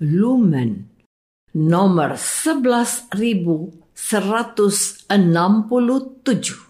Lumen nomor 11167.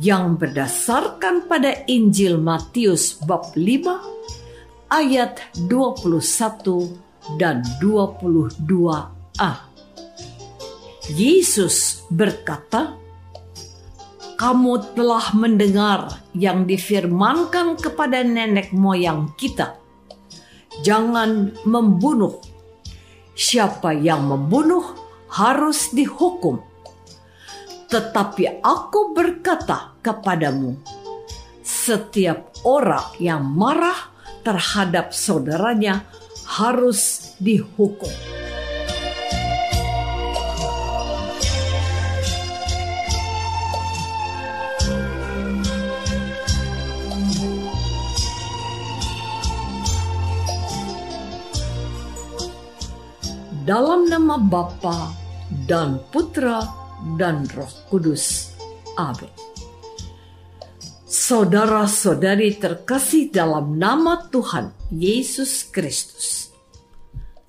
yang berdasarkan pada Injil Matius bab 5 ayat 21 dan 22a. Yesus berkata, "Kamu telah mendengar yang difirmankan kepada nenek moyang kita, jangan membunuh. Siapa yang membunuh harus dihukum." Tetapi aku berkata kepadamu, setiap orang yang marah terhadap saudaranya harus dihukum. Dalam nama Bapa dan Putra dan Roh Kudus. Amin. Saudara-saudari terkasih dalam nama Tuhan Yesus Kristus.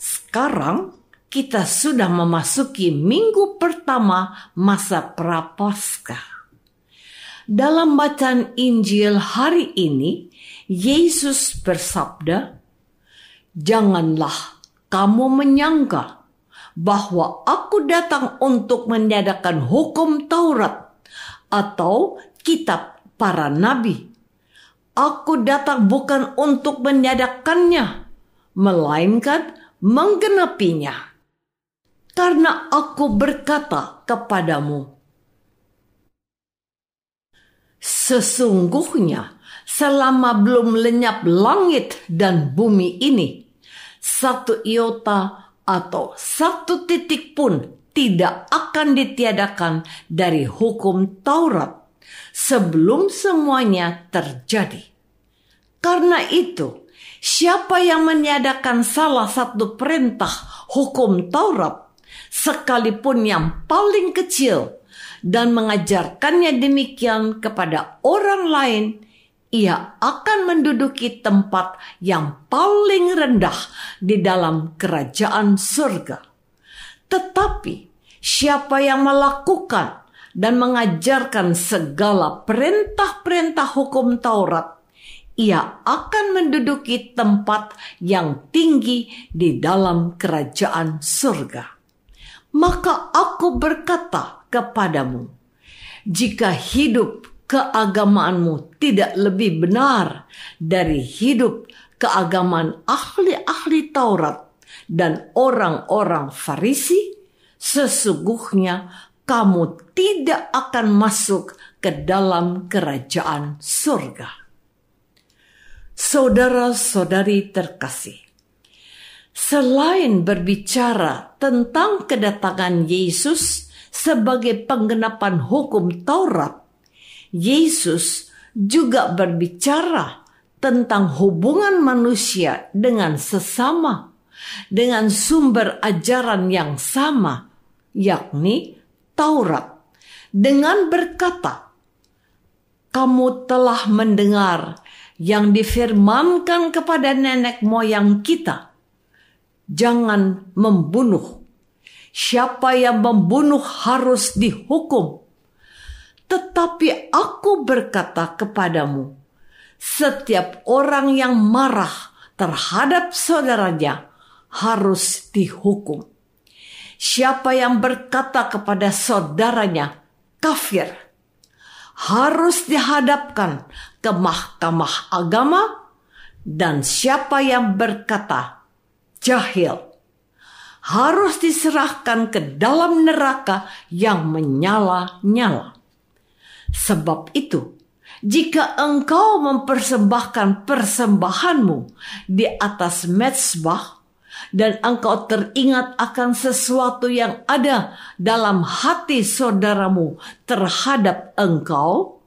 Sekarang kita sudah memasuki minggu pertama masa Prapaskah. Dalam bacaan Injil hari ini, Yesus bersabda, "Janganlah kamu menyangka bahwa aku datang untuk meniadakan hukum Taurat atau kitab para nabi. Aku datang bukan untuk meniadakannya, melainkan menggenapinya. Karena aku berkata kepadamu, Sesungguhnya selama belum lenyap langit dan bumi ini, satu iota atau satu titik pun tidak akan ditiadakan dari hukum Taurat sebelum semuanya terjadi. Karena itu, siapa yang meniadakan salah satu perintah hukum Taurat, sekalipun yang paling kecil, dan mengajarkannya demikian kepada orang lain, ia akan menduduki tempat yang paling rendah di dalam kerajaan surga. Tetapi siapa yang melakukan dan mengajarkan segala perintah-perintah hukum Taurat, ia akan menduduki tempat yang tinggi di dalam kerajaan surga. Maka aku berkata kepadamu, jika hidup keagamaanmu tidak lebih benar dari hidup keagamaan ahli-ahli Taurat dan orang-orang Farisi, sesungguhnya kamu tidak akan masuk ke dalam kerajaan surga. Saudara-saudari terkasih, Selain berbicara tentang kedatangan Yesus sebagai penggenapan hukum Taurat, Yesus juga berbicara tentang hubungan manusia dengan sesama, dengan sumber ajaran yang sama, yakni Taurat, dengan berkata, "Kamu telah mendengar yang difirmankan kepada nenek moyang kita." jangan membunuh. Siapa yang membunuh harus dihukum. Tetapi aku berkata kepadamu, setiap orang yang marah terhadap saudaranya harus dihukum. Siapa yang berkata kepada saudaranya kafir harus dihadapkan ke mahkamah agama dan siapa yang berkata jahil harus diserahkan ke dalam neraka yang menyala-nyala. Sebab itu, jika engkau mempersembahkan persembahanmu di atas mezbah dan engkau teringat akan sesuatu yang ada dalam hati saudaramu terhadap engkau,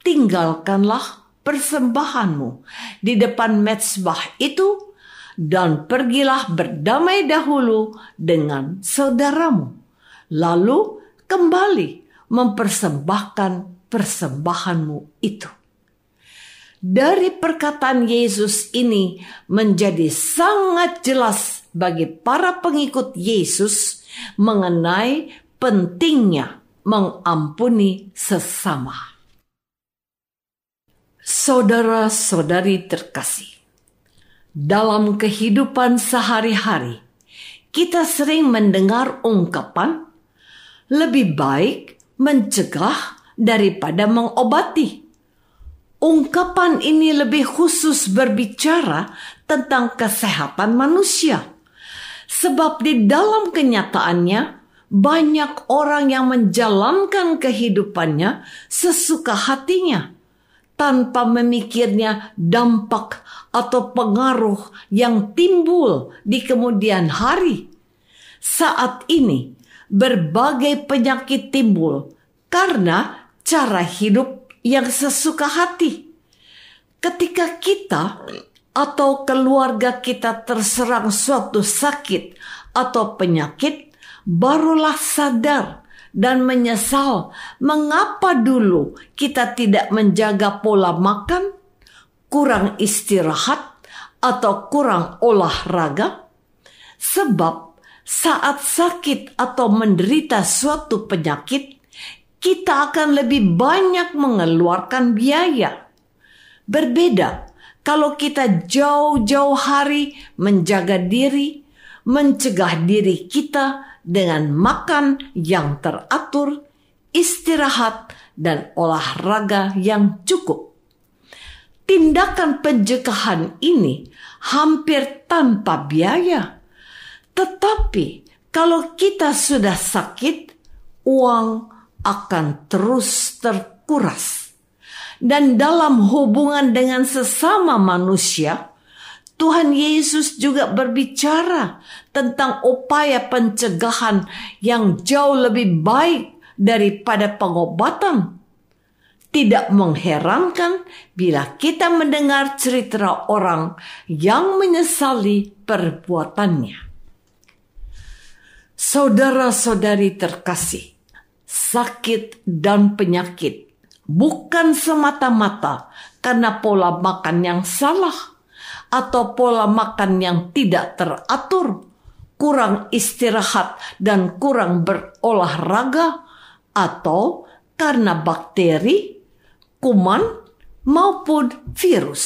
tinggalkanlah persembahanmu di depan mezbah itu dan pergilah berdamai dahulu dengan saudaramu. Lalu kembali mempersembahkan persembahanmu itu. Dari perkataan Yesus ini menjadi sangat jelas bagi para pengikut Yesus mengenai pentingnya mengampuni sesama. Saudara-saudari terkasih, dalam kehidupan sehari-hari, kita sering mendengar ungkapan lebih baik mencegah daripada mengobati. Ungkapan ini lebih khusus berbicara tentang kesehatan manusia. Sebab di dalam kenyataannya, banyak orang yang menjalankan kehidupannya sesuka hatinya tanpa memikirnya dampak atau pengaruh yang timbul di kemudian hari. Saat ini, berbagai penyakit timbul karena cara hidup yang sesuka hati. Ketika kita atau keluarga kita terserang suatu sakit atau penyakit, barulah sadar dan menyesal mengapa dulu kita tidak menjaga pola makan kurang istirahat atau kurang olahraga? Sebab saat sakit atau menderita suatu penyakit, kita akan lebih banyak mengeluarkan biaya. Berbeda kalau kita jauh-jauh hari menjaga diri, mencegah diri kita dengan makan yang teratur, istirahat, dan olahraga yang cukup tindakan pencegahan ini hampir tanpa biaya. Tetapi kalau kita sudah sakit, uang akan terus terkuras. Dan dalam hubungan dengan sesama manusia, Tuhan Yesus juga berbicara tentang upaya pencegahan yang jauh lebih baik daripada pengobatan tidak mengherankan bila kita mendengar cerita orang yang menyesali perbuatannya. Saudara-saudari terkasih, sakit dan penyakit bukan semata-mata karena pola makan yang salah atau pola makan yang tidak teratur, kurang istirahat dan kurang berolahraga, atau karena bakteri kuman maupun virus.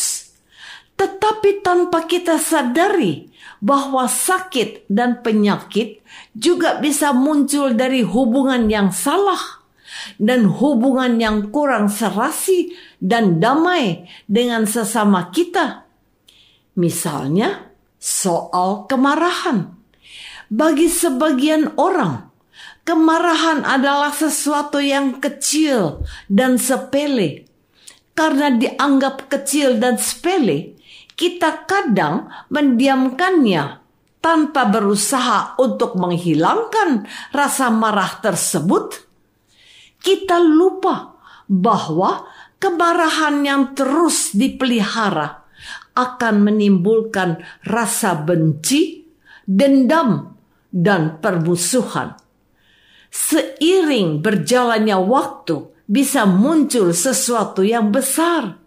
Tetapi tanpa kita sadari bahwa sakit dan penyakit juga bisa muncul dari hubungan yang salah dan hubungan yang kurang serasi dan damai dengan sesama kita. Misalnya, soal kemarahan. Bagi sebagian orang, Kemarahan adalah sesuatu yang kecil dan sepele. Karena dianggap kecil dan sepele, kita kadang mendiamkannya tanpa berusaha untuk menghilangkan rasa marah tersebut, kita lupa bahwa kemarahan yang terus dipelihara akan menimbulkan rasa benci, dendam, dan permusuhan. Seiring berjalannya waktu, bisa muncul sesuatu yang besar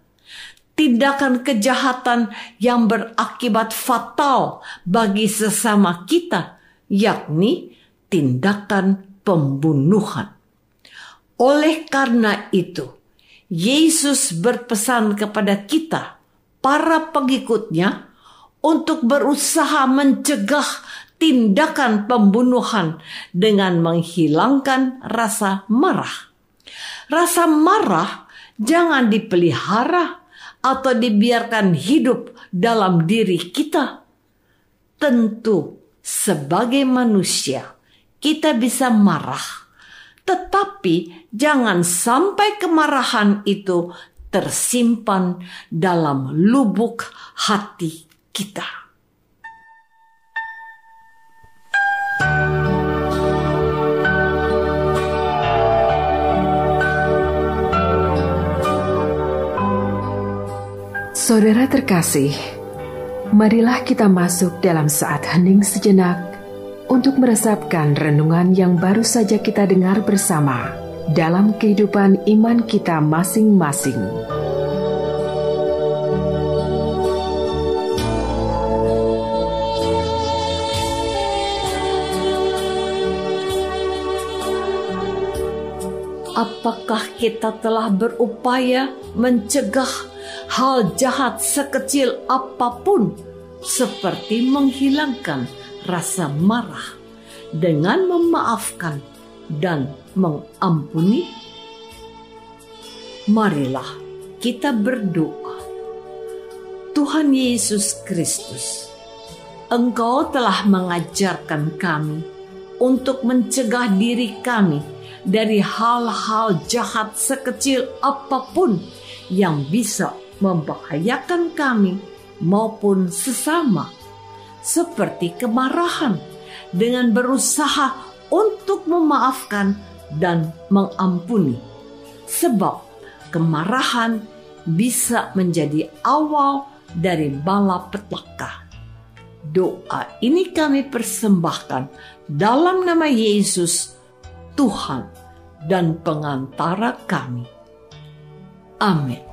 tindakan kejahatan yang berakibat fatal bagi sesama kita, yakni tindakan pembunuhan. Oleh karena itu, Yesus berpesan kepada kita, para pengikutnya, untuk berusaha mencegah tindakan pembunuhan dengan menghilangkan rasa marah. Rasa marah jangan dipelihara atau dibiarkan hidup dalam diri kita. Tentu, sebagai manusia, kita bisa marah, tetapi jangan sampai kemarahan itu tersimpan dalam lubuk hati kita. Saudara terkasih, marilah kita masuk dalam saat hening sejenak untuk meresapkan renungan yang baru saja kita dengar bersama dalam kehidupan iman kita masing-masing. Apakah kita telah berupaya mencegah hal jahat sekecil apa pun, seperti menghilangkan rasa marah dengan memaafkan dan mengampuni. Marilah kita berdoa. Tuhan Yesus Kristus, Engkau telah mengajarkan kami untuk mencegah diri kami dari hal-hal jahat sekecil apa pun yang bisa membahayakan kami maupun sesama, seperti kemarahan, dengan berusaha untuk memaafkan dan mengampuni, sebab kemarahan bisa menjadi awal dari malapetaka. Doa ini kami persembahkan dalam nama Yesus, Tuhan dan pengantara kami. Amin.